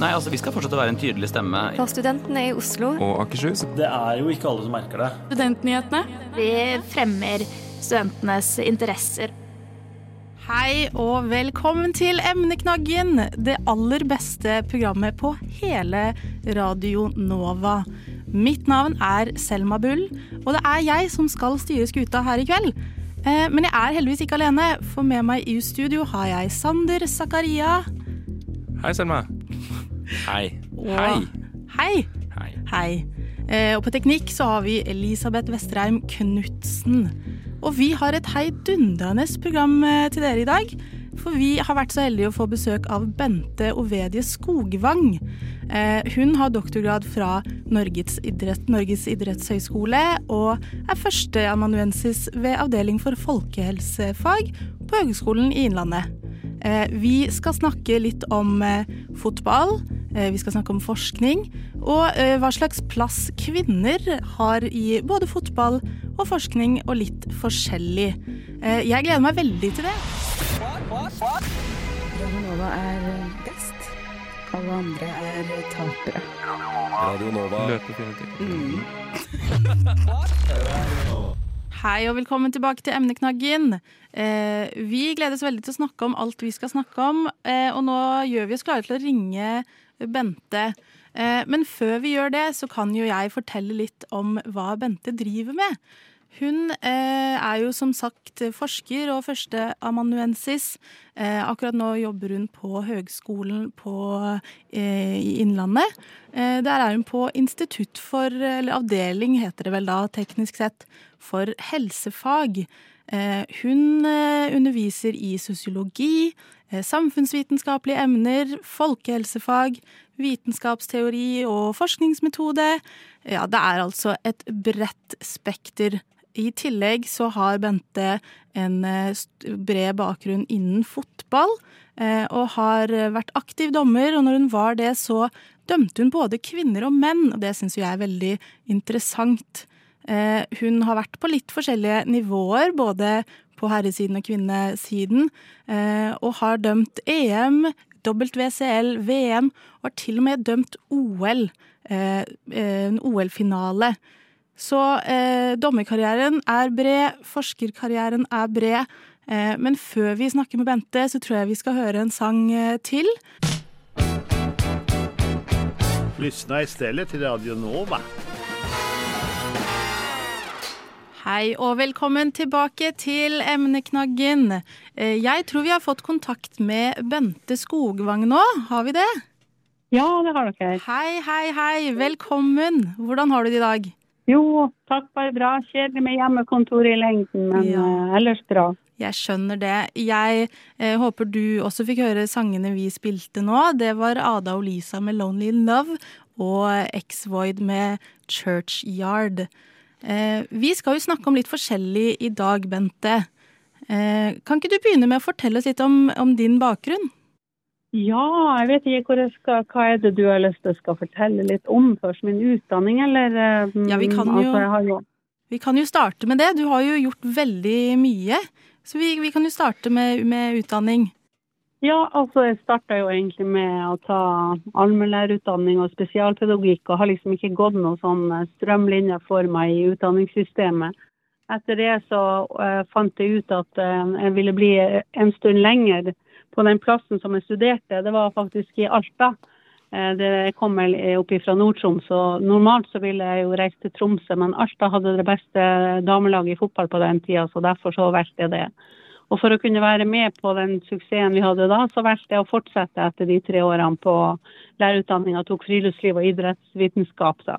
Nei, altså Vi skal fortsette å være en tydelig stemme. For studentene i Oslo. Og Akershus. Det er jo ikke alle som merker det. Studentnyhetene. Vi fremmer studentenes interesser. Hei og velkommen til Emneknaggen, det aller beste programmet på hele Radio Nova. Mitt navn er Selma Bull, og det er jeg som skal styre skuta her i kveld. Eh, men jeg er heldigvis ikke alene, for med meg i studio har jeg Sander Zakaria. Hei, Selma. Hei. Hei. Hei. Hei. Hei. Eh, Og på teknikk så har vi Elisabeth Vesterheim Knutsen. Og vi har et heidundrende program eh, til dere i dag. For vi har vært så heldige å få besøk av Bente Ovedie Skogvang. Eh, Hun har doktorgrad fra Norges, idrett, Norges idrettshøgskole og er førsteamanuensis ved avdeling for folkehelsefag på Høgskolen i Innlandet. Eh, Vi skal snakke litt om fotball, vi skal snakke om forskning, og eh, hva slags plass kvinner har i både fotball og forskning, og litt forskjellig. Eh, Jeg gleder meg veldig til det. Radionova er best. Alle andre er tapere. Radio Nova. Løper til. Hei og velkommen tilbake til emneknaggen. Eh, vi gleder oss veldig til å snakke om alt vi skal snakke om, eh, og nå gjør vi oss klare til å ringe Bente. Eh, men før vi gjør det, så kan jo jeg fortelle litt om hva Bente driver med. Hun eh, er jo som sagt forsker og førsteamanuensis. Eh, akkurat nå jobber hun på Høgskolen på, i Innlandet. Der er hun på institutt for, eller avdeling heter det vel da, teknisk sett, for helsefag. Eh, hun eh, underviser i sosiologi, eh, samfunnsvitenskapelige emner, folkehelsefag, vitenskapsteori og forskningsmetode. Ja, det er altså et bredt spekter. I tillegg så har Bente en bred bakgrunn innen fotball, og har vært aktiv dommer, og når hun var det, så dømte hun både kvinner og menn, og det syns jeg er veldig interessant. Eh, Hun har vært på litt forskjellige nivåer, både på herresiden og kvinnesiden, eh, og har dømt EM, WCL, VM, og har til og med dømt OL, eh, en OL-finale. Så eh, dommerkarrieren er bred, forskerkarrieren er bred. Eh, men før vi snakker med Bente, så tror jeg vi skal høre en sang eh, til. Lyssna stedet til Radio Nova. Hei og velkommen tilbake til emneknaggen. Eh, Jeg tror vi har fått kontakt med Bente Skogvang nå, har vi det? Ja, det har dere. Hei, hei, hei, velkommen. Hvordan har du det i dag? Jo, takk, bare bra. Kjedelig med hjemmekontor i lengden, men Ja. eh, ellers bra. Jeg skjønner det. Jeg eh, håper du også fikk høre sangene vi spilte nå. Det var Ada og Lisa med 'Lonely Love' og X-Void med 'Churchyard'. Eh, vi skal jo snakke om litt forskjellig i dag, Bente. Eh, kan ikke du begynne med å fortelle oss litt om, om din bakgrunn? Ja, jeg vet ikke hvor jeg skal, hva er det du har lyst til å fortelle litt om først? Min utdanning, eller? eh, Ja, vi kan jo- Altså, jo Vi kan jo starte med det. Du har jo gjort veldig mye. Så vi, vi kan jo starte med, med utdanning. Ja, altså jeg starta jo egentlig med å ta allmennlærerutdanning og spesialpedagogikk, og har liksom ikke gått noen sånn eh, strømlinjer for meg i utdanningssystemet. Etter det så uh, fant jeg ut at uh, jeg ville bli en stund lenger på den plassen som jeg studerte. Det var faktisk i Alta. Uh, det, jeg kommer opp fra Nord-Troms, og normalt så ville jeg jo reist til Tromsø, men Alta hadde det beste damelaget i fotball på den tida, så derfor så valgte jeg det. Og for å kunne være med på den suksessen vi hadde da, så valgte jeg å fortsette etter de tre årene på lærerutdanninga, tok friluftsliv og idrettsvitenskap. da.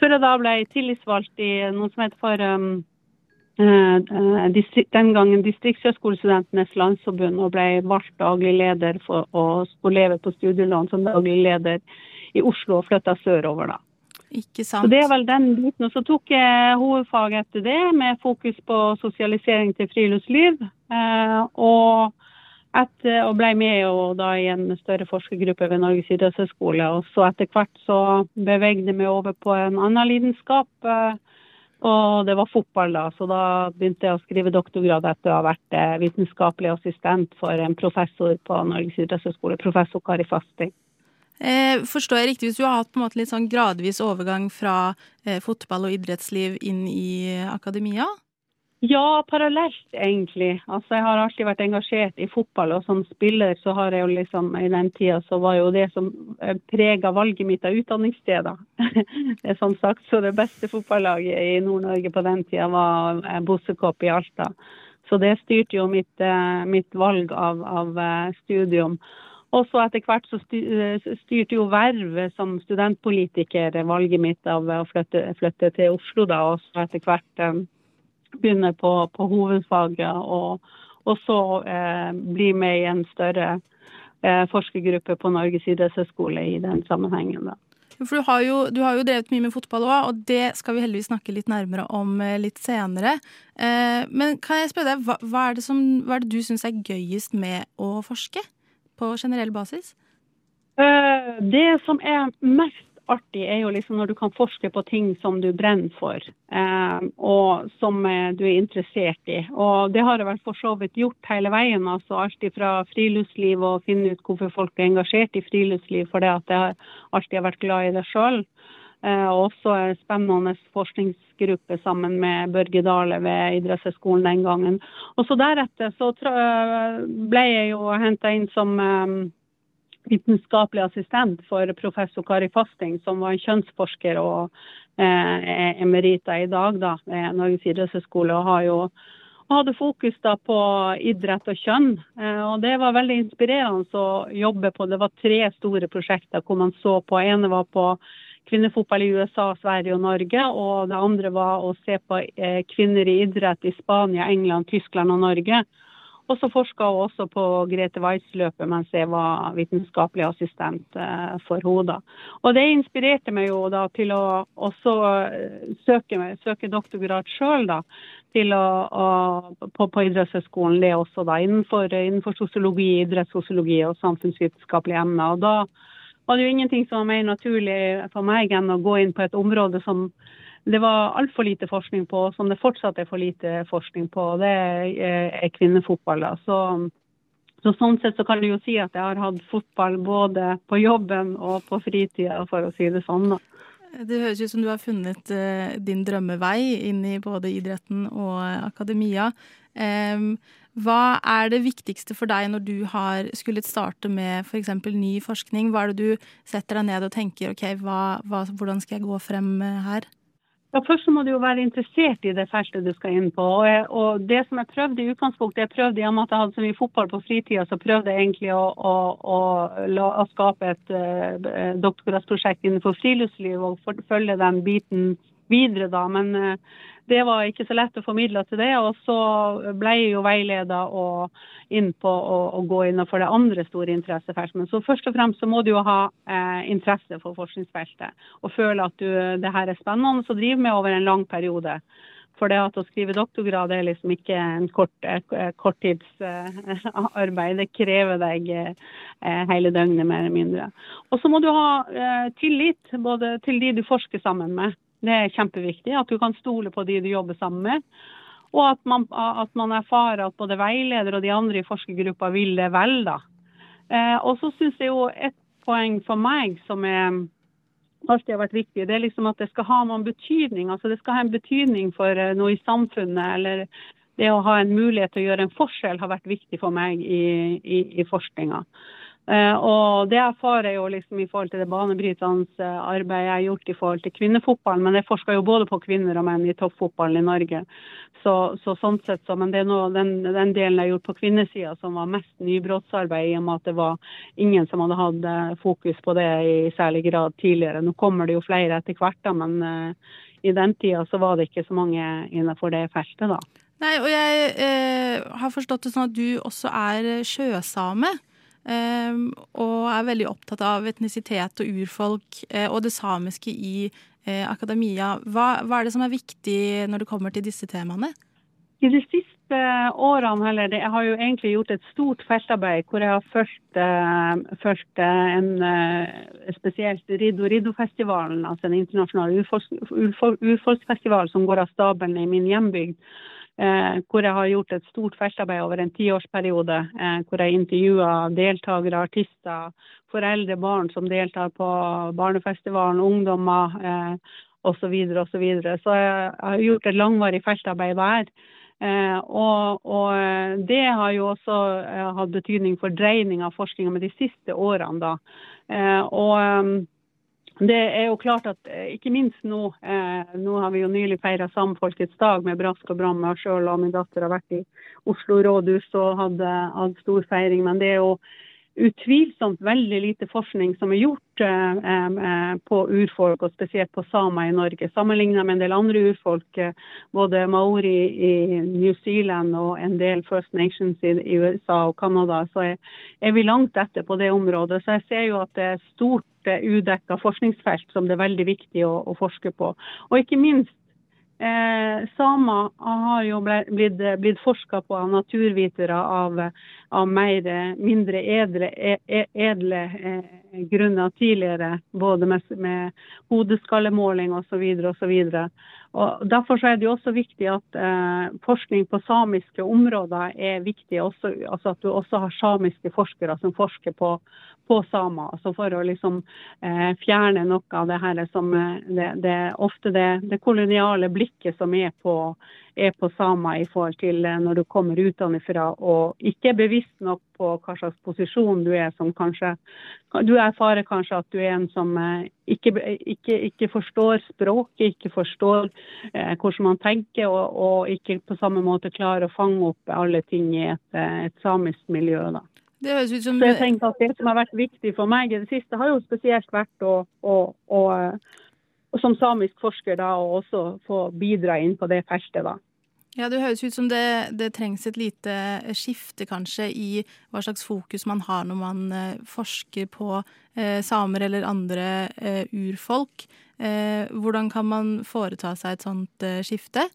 Før jeg da ble tillitsvalgt i noe som heter for um, eh, eh, den gangen Distriktshøgskolestudentenes landsforbund, og ble valgt daglig leder for å, å leve på studielån som daglig leder i Oslo og flytta sørover, da. Ikke Så det er vel den biten. Og så tok jeg hovedfag etter det, med fokus på sosialisering til friluftsliv. Eh, og, etter, og ble med jo da i en større forskergruppe ved Norges idrettshøgskole. Og så etter hvert så bevegde meg over på en annen lidenskap. Eh, og det var fotball, da. Så da begynte jeg å skrive doktorgrad etter å ha vært eh, vitenskapelig assistent for en professor på Norges idrettshøgskole, professor Kari Fasting. Eh, forstår jeg riktig hvis du har hatt på en måte litt sånn gradvis overgang fra eh, fotball og idrettsliv inn i akademia? Ja, parallelt egentlig. Altså, jeg har alltid vært engasjert i fotball, og som spiller så har jeg jo liksom i den tida så var jo det som prega valget mitt av utdanningssteder. det er sånn sagt, så det beste fotballaget i Nord-Norge på den tida var Bossekopp i Alta. Så det styrte jo mitt, eh, mitt valg av, av eh, studium. Og så etter hvert så eh, styrte jo vervet som studentpolitiker valget mitt av å flytte, flytte til Oslo, da, og så etter hvert begynne på, på hovedfaget, og, og så eh, bli med i en større eh, forskergruppe på Norges idrettshøgskole i den sammenhengen. da. For du har, jo, du har jo drevet mye med fotball òg, og det skal vi heldigvis snakke litt nærmere om litt senere. Eh, men kan jeg spørre deg, hva, hva, er, som, hva er det du syns er gøyest med å forske? På generell basis? Eh, det som er mest artig, er jo liksom når du kan forske på ting som du brenner for, eh, og som eh, du er interessert i. Og det har jeg vel for så vidt gjort hele veien. altså Alt fra friluftsliv og finne ut hvorfor folk er engasjert i friluftsliv, for det at jeg alltid har vært glad i det sjøl. Eh, og også en spennende forskningsgruppe sammen med Børge Dale ved idrettshøyskolen den gangen. Og så Deretter så ble jeg jo henta inn som eh, vitenskapelig assistent for professor Kari Fasting, som var en kjønnsforsker og eh, emerita i dag da, ved Norges idrettshøgskole. og har jo og hadde fokus da på idrett og kjønn. Eh, og Det var veldig inspirerende å jobbe på. Det var tre store prosjekter hvor man så på. ene var på kvinnefotball i USA, Sverige og Norge. Og det andre var å se på eh, kvinner i idrett i Spania, England, Tyskland og Norge. Og så forska hun også på Grete Waitz-løpet mens jeg var vitenskapelig assistent eh, for henne. Og det inspirerte meg jo da til å også eh, søke, søke doktorgrad sjøl, da. Til å, å, på, på idrettshøyskolen, det også da, innenfor, innenfor sosiologi, idrettssosiologi og samfunnsvitenskapelige emner. Og da var det jo ingenting som var mer naturlig for meg enn å gå inn på et område som det var altfor lite forskning på, som det fortsatt er for lite forskning på. og Det er kvinnefotball. Så, så, sånn sett så kan du jo si at jeg har hatt fotball både på jobben og på fritida, for å si det sånn. da. Det høres ut som du har funnet uh, din drømmevei inn i både idretten og akademia. Um, hva er det viktigste for deg når du har skullet starte med f.eks. For ny forskning? Hva er det du setter deg ned og tenker ok, hva, hva, hvordan skal jeg gå frem her? Ja, Først må du jo være interessert i det feltet du skal inn på. Og, og det som jeg prøvde i utgangspunktet, jeg prøvde i og at jeg hadde så mye fotball på fritida, så prøvde jeg egentlig å, å, å, å skape et uh, doktorgradsprosjekt innenfor friluftsliv og følge den biten videre, da. Men uh, det var ikke så lett å formidle til det. Og så ble jeg jo veileda inn på å, å gå innenfor det andre store interessefeltet. Men så først og fremst så må du jo ha eh, interesse for forskningsfeltet og føle at du, det her er spennende å drive med over en lang periode. For det at å skrive doktorgrad er liksom ikke en kort, korttidsarbeid. Det krever deg eh, hele døgnet, mer eller mindre. Og så må du ha eh, tillit både til de du forsker sammen med. Det er kjempeviktig. At du kan stole på de du jobber sammen med. Og at man, at man erfarer at både veileder og de andre i forskergruppa vil det vel. da. Eh, og så syns jeg jo et poeng for meg som er alltid har vært viktig, det er liksom at det skal ha noen betydning. Altså det skal ha en betydning for eh, noe i samfunnet. eller det å ha en mulighet til å gjøre en forskjell har vært viktig for meg i, i, i forskninga. Eh, og det erfarer jeg jo liksom i forhold til det banebrytende eh, arbeidet jeg har gjort i forhold til kvinnefotballen, Men jeg forsker jo både på kvinner og menn i toppfotballen i Norge. Så, så sånn sett så, Men det er nå den, den, delen jeg har gjort på kvinnesida som var mest nybrottsarbeid, i og med at det var ingen som hadde hatt eh, fokus på det i særlig grad tidligere. Nå kommer det jo flere etter hvert, da, men uh, i den tida så var det ikke så mange innenfor det feltet, da. Nei, og jeg eh, har forstått det sånn at du også er sjøsame. Ehm, og er veldig opptatt av etnisitet og urfolk eh, og det samiske i eh, akademia. Hva, hva, er det som er viktig når det kommer til disse temaene? I de siste årene, eller jeg har jo egentlig gjort et stort feltarbeid hvor jeg har fulgt, en spesielt Riddo Riddo-festivalen, altså en internasjonal urfolksfestival som går av stabelen i min hjembygd. Eh, hvor jeg har gjort et stort feltarbeid over en tiårsperiode. Eh, hvor jeg intervjua deltakere, artister, foreldre, barn som deltar på barnefestivalen, ungdommer eh, osv. Så, videre, og så, videre. så jeg har gjort et langvarig feltarbeid hver. Eh, og, og, det har jo også eh, hatt betydning for dreining av forskninga med de siste årene. da. Eh, og det er jo klart at eh, ikke minst nå eh, Nå har vi jo nylig feira Samfolkets dag med brask og bram. Jeg sjøl og min datter har vært i Oslo rådhus og hadde, hadde stor feiring. Men det er jo utvilsomt veldig lite forskning som er gjort eh, eh, på urfolk, og spesielt på samer i Norge. Sammenlignet med en del andre urfolk, eh, både maori i New Zealand og en del First Nations i USA og Canada, så er, er, vi langt etter på det området. Så jeg ser jo at det er stort udekka forskningsfelt som det er veldig viktig å, å forske på. Og ikke minst Eh, samer har jo blitt, blitt forska på av naturvitere av, av mer, mindre edle, e, e, edle eh, grunner tidligere. Både med, med hodeskallemåling osv. osv. Derfor er det også viktig at eh, forskning på samiske områder er viktig. Også, altså at du også har samiske forskere som forsker på, på samer. Altså for å liksom eh, fjerne noe av det her som eh, det, det, ofte det, det, koloniale blikket som er på, er på samer i forhold til eh, når du kommer utenfra og ikke er bevisst nok på hva slags posisjon du er som kanskje Du erfarer kanskje at du er en som eh, ikke, ikke, ikke forstår språket, ikke forstår eh, hvordan man tenker, og, og, ikke på samme måte klarer å fange opp alle ting i et, eh, et samisk miljø. da. Det høres ut som Så jeg tenker at Det som har vært viktig for meg i det siste, har jo spesielt vært å, å, å, å som samisk forsker da, og også få bidra inn på det feltet. da. Ja, Det høres ut som det, det, trengs et lite skifte kanskje i hva slags fokus man har når man eh, forsker på eh, samer eller andre eh, urfolk. Eh, hvordan kan man foreta seg et sånt eh, skifte?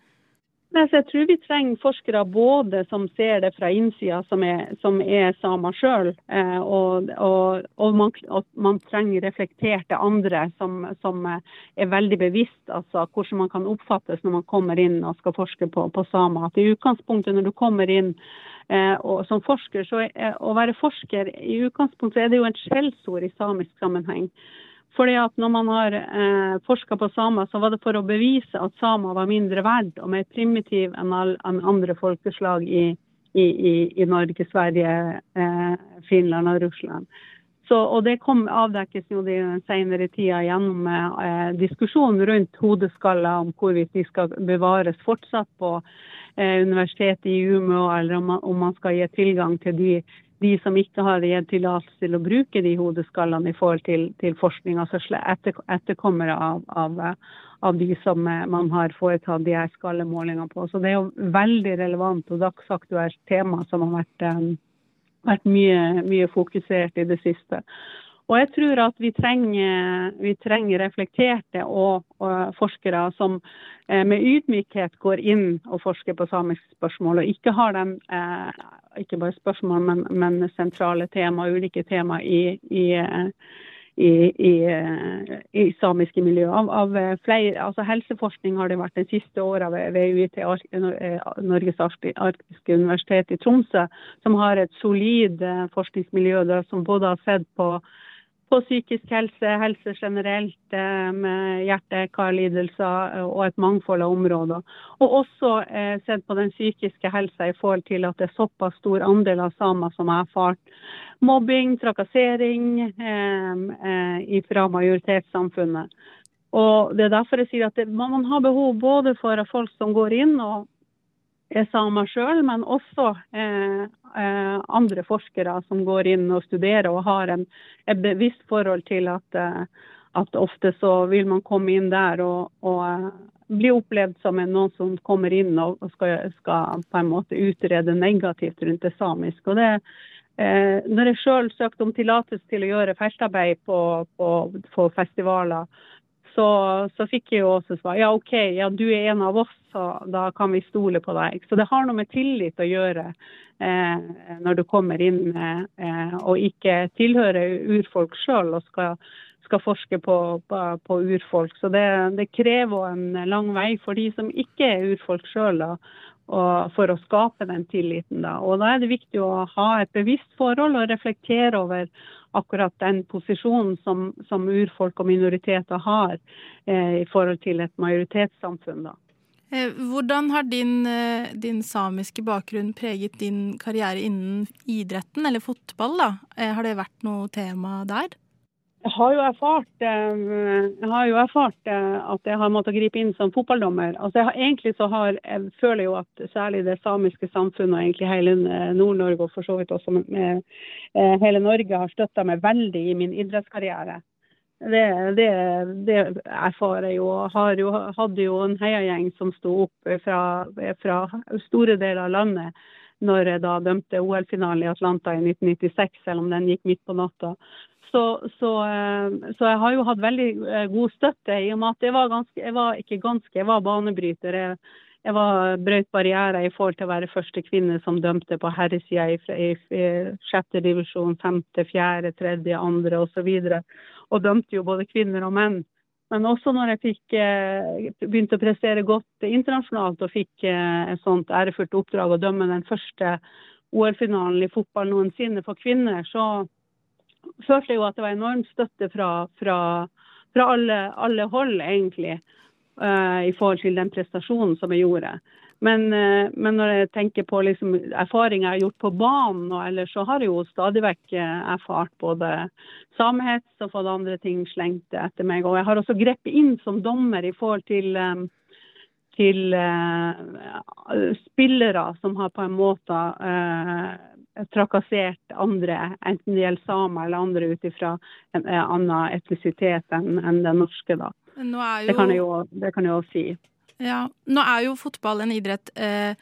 Nei, jeg tror vi trenger forskere både som ser det fra innsida, som er, som er samer sjøl, eh, og, og, og, og, man, trenger reflekterte andre som, som, er veldig bevisst altså hvordan man kan oppfattes når man kommer inn og skal forske på, på samer. At I utgangspunktet når du kommer inn eh, som forsker, så er, å være forsker i utgangspunktet er det jo et skjellsord i samisk sammenheng. Fordi at når man har eh, forska på samer, så var det for å bevise at samer var mindre verd og mer primitiv enn, all, enn andre folkeslag i, i, i, i Norge, Sverige, eh, Finland og Russland. Så, og Det kom avdekkes jo den senere tida gjennom eh, diskusjonen rundt hodeskaller, om hvorvidt de skal bevares fortsatt på eh, universitetet i Umeå, eller om man, om man, skal gi tilgang til de de som ikke har gitt tillatelse til å bruke de hodeskallene i forhold til, til forskning, altså etter, etterkommere av, av, av, de som eh, man har foretatt de her skallemålingene på. Så det er jo veldig relevant og dagsaktuelt tema som har vært, um, vært mye, mye fokusert i det siste. Og jeg tror at vi trenger, vi trenger reflekterte og, og, forskere som eh, med ydmykhet går inn og forsker på samiske spørsmål, og ikke har dem eh, ikke bare spørsmål, men, men sentrale tema, ulike tema i, i, i, i samiske miljøer. Av, av, flere, altså Helseforskning har det vært de siste åra ved, ved UiT, Norges arktiske universitet i Tromsø, som har et solid eh, forskningsmiljø der, som både har sett på på psykisk helse, helse generelt, eh, med hjerte-karlidelser og et mangfold av områder. Og også eh, sett på den psykiske helsa i forhold til at det er såpass stor andel av samer som har erfart mobbing, trakassering eh, eh, fra majoritetssamfunnet. Og Det er derfor jeg sier at det, man har behov både for folk som går inn og samer sjøl, men også eh, eh, andre forskere som går inn og studerer og har en, et bevisst forhold til at, eh, at, ofte så vil man komme inn der og, og eh, bli opplevd som en, noen som kommer inn og, skal, skal, på en måte utrede negativt rundt det samiske. Og det, eh, når jeg sjøl søkte om tillatelse til å gjøre feltarbeid på, på, på festivaler, så, så, fikk jeg jo også svar ja OK, ja du er en av oss, så da kan vi stole på deg. Så det har noe med tillit å gjøre eh, når du kommer inn eh, og ikke tilhører urfolk sjøl og skal, skal, forske på, på, på urfolk. Så det, det, krever en lang vei for de som ikke er urfolk sjøl, og for å skape den tilliten. Da. Og da er det viktig å ha et bevisst forhold og reflektere over akkurat den posisjonen som, som urfolk og minoriteter har eh, i forhold til et majoritetssamfunn. Da. Eh, hvordan har din, eh, din, samiske bakgrunn preget din karriere innen idretten eller fotball? Da? Eh, har det vært noe tema der? Jeg har jo erfart, eh, jeg har jo erfart eh, at jeg har måttet gripe inn som fotballdommer. Altså jeg har, egentlig så har, jeg føler jo at særlig det samiske samfunnet og egentlig hele eh, Nord-Norge og for så vidt også med, hele Norge har støtta meg veldig i min idrettskarriere. Det, det, det erfarer jeg jo. Har jo. Hadde jo en heiagjeng som sto opp fra, fra store deler av landet når jeg da dømte OL-finalen i Atlanta i 1996, selv om den gikk midt på natta. Så, så, eh, så, jeg har jo hatt veldig eh, god støtte i og med at jeg var ganske, jeg var ikke ganske, jeg var banebryter. Jeg, jeg var brøt barrierer i forhold til å være første kvinne som dømte på herresida i, i, i sjette divisjon, femte, fjerde, tredje, andre osv. Og, så og dømte jo både kvinner og menn. Men også når jeg fikk, eh, begynte å prestere godt internasjonalt og fikk et sånt ærefullt oppdrag å dømme den første OL-finalen i fotball noensinne for kvinner, så følte jeg jo at det var enorm støtte fra, fra, fra alle, alle, hold, egentlig, uh, i forhold til den prestasjonen som jeg gjorde. Men, uh, men når jeg tenker på liksom, erfaringer jeg har gjort på banen, og ellers, så har jeg jo stadig vekk uh, erfart både samehets og fått andre ting slengt etter meg. Og jeg har også grepet inn som dommer i forhold til til uh, spillere som har på en måte trakassert andre, enten det gjelder samer eller andre ut ifra en, uh, annen etnisitet enn en den norske. da. Jo... Det, kan jo, det, kan jeg jo si. Ja, Nå er jo fotball en idrett eh,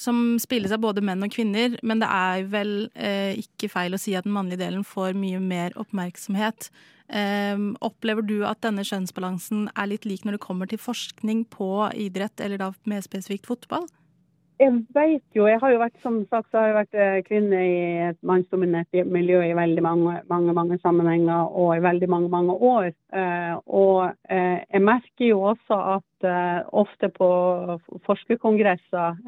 som spilles av både menn og kvinner, men det er vel eh, ikke feil å si at den mannlige delen får mye mer oppmerksomhet. Eh, opplever du at denne kjønnsbalansen er litt lik når det kommer til forskning på idrett, eller da mer spesifikt fotball? Jeg vet jo Jeg har jo vært som sagt, så har jeg vært eh, kvinne i et mannsdominert miljø i veldig mange, mange, mange sammenhenger og i veldig mange mange år. Eh, og eh, jeg merker jo også at ofte på forskerkongresser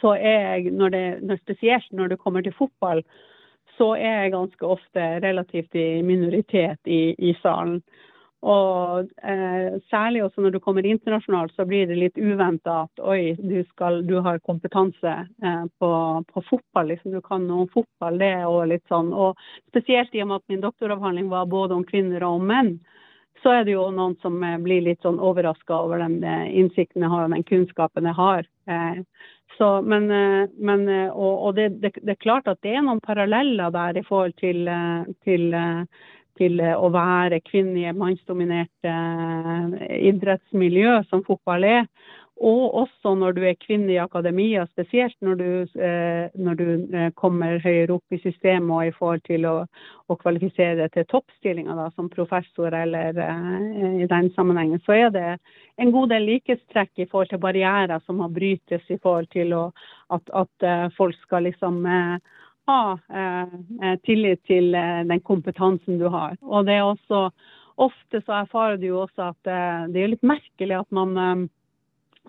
så er jeg, når det, spesielt når det kommer til fotball, så er jeg ganske ofte relativt i minoritet i, i salen. Og eh, særlig også når du kommer internasjonalt, så blir det litt uventa at oi, du, skal, du har kompetanse eh, på, på, fotball. Liksom. Du kan noe om fotball. Det og litt sånn. Og spesielt i og med at min doktoravhandling var både om kvinner og om menn, så er det jo noen som eh, blir litt sånn overraska over den eh, innsikten jeg har og den kunnskapen jeg har. Eh, så, men, eh, men og, og det, det, det, er klart at det er noen paralleller der i forhold til, til til å være kvinne i et mannsdominert eh, idrettsmiljø som fotball er. Og også når du er kvinne i akademia, spesielt når du, eh, når du eh, kommer høyere opp i systemet og i forhold til å, å kvalifisere til toppstillinger som professor eller i den sammenhengen, så er det en god del likhetstrekk i forhold til barrierer som må brytes i forhold til å, at, at folk skal liksom ha eh, eh, tillit til eh, den kompetansen du har. Og det er også Ofte så erfarer du jo også at eh, det er litt merkelig at man eh,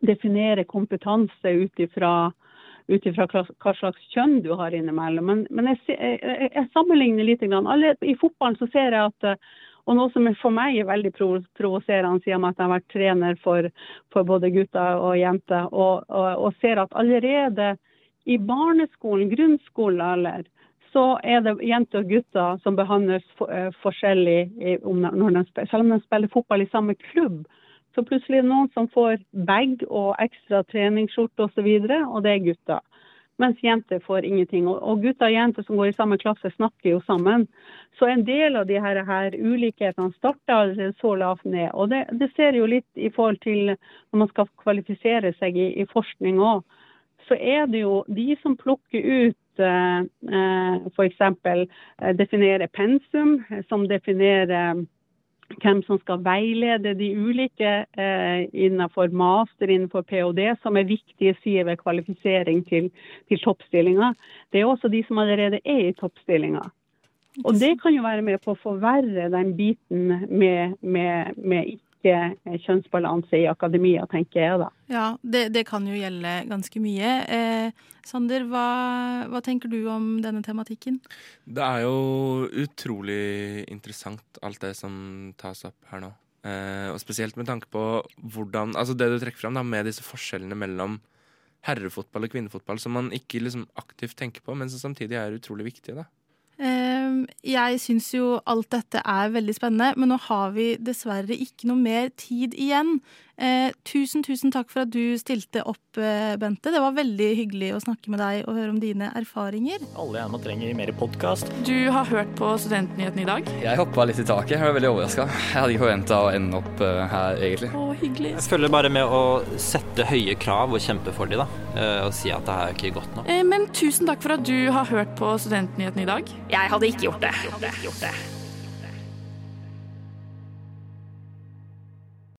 definerer kompetanse ut ifra hva slags kjønn du har innimellom. Men, men jeg, jeg, jeg, sammenligner litt. Alle, I fotballen så ser jeg at eh, og noe som for meg er veldig provoserende, siden at jeg har vært trener for, for både gutter og jenter, og, og, og ser at allerede i barneskolen, grunnskolealder, så er det jenter og gutter som behandles eh, forskjellig selv om de spiller fotball i samme klubb. Så plutselig er det noen som får bag og ekstra treningsskjorte osv., og, så videre, og det er gutter. Mens jenter får ingenting. Og gutter og jenter som går i samme klasse, snakker jo sammen. Så en del av de her, her ulikhetene starter allerede så lavt ned. Og det, det, ser jo litt i forhold til når man skal kvalifisere seg i, i forskning òg så er det jo de som plukker ut eh, eh f.eks. Eh, definerer pensum, som definerer hvem som skal veilede de ulike innenfor master, innenfor ph.d., som er viktige sider ved kvalifisering til, til toppstillinger. Det er også de som allerede er i toppstillinger. Og det kan jo være med på å forverre den biten med, med, med eh, kjønnsbalanse i akademia, tenker jeg da. Ja, det, det kan jo gjelde ganske mye. Eh, Sander, hva, hva, tenker du om denne tematikken? Det er jo utrolig interessant alt det som tas opp her nå. Eh, og spesielt med tanke på hvordan Altså det du trekker fram da, med disse forskjellene mellom herrefotball og kvinnefotball som man ikke liksom aktivt tenker på, men som samtidig er utrolig viktige. da. Jeg syns jo alt dette er veldig spennende, men nå har vi dessverre ikke noe mer tid igjen. Eh, tusen, tusen takk for at du stilte opp, eh, Bente. Det var veldig hyggelig å snakke med deg og høre om dine erfaringer. Alle gjerne trenger mer podkast. Du har hørt på Studentnyhetene i dag? Jeg hoppa litt i taket. Jeg var veldig overraska. Jeg hadde ikke forventa å ende opp uh, her, egentlig. Å, hyggelig. Jeg følger bare med å sette høye krav og kjempe for dem, da. Uh, og si at det er ikke godt nok. Eh, men tusen takk for at du har hørt på Studentnyhetene i dag. Jeg hadde ikke gjort det. Gjort det. Gjort det.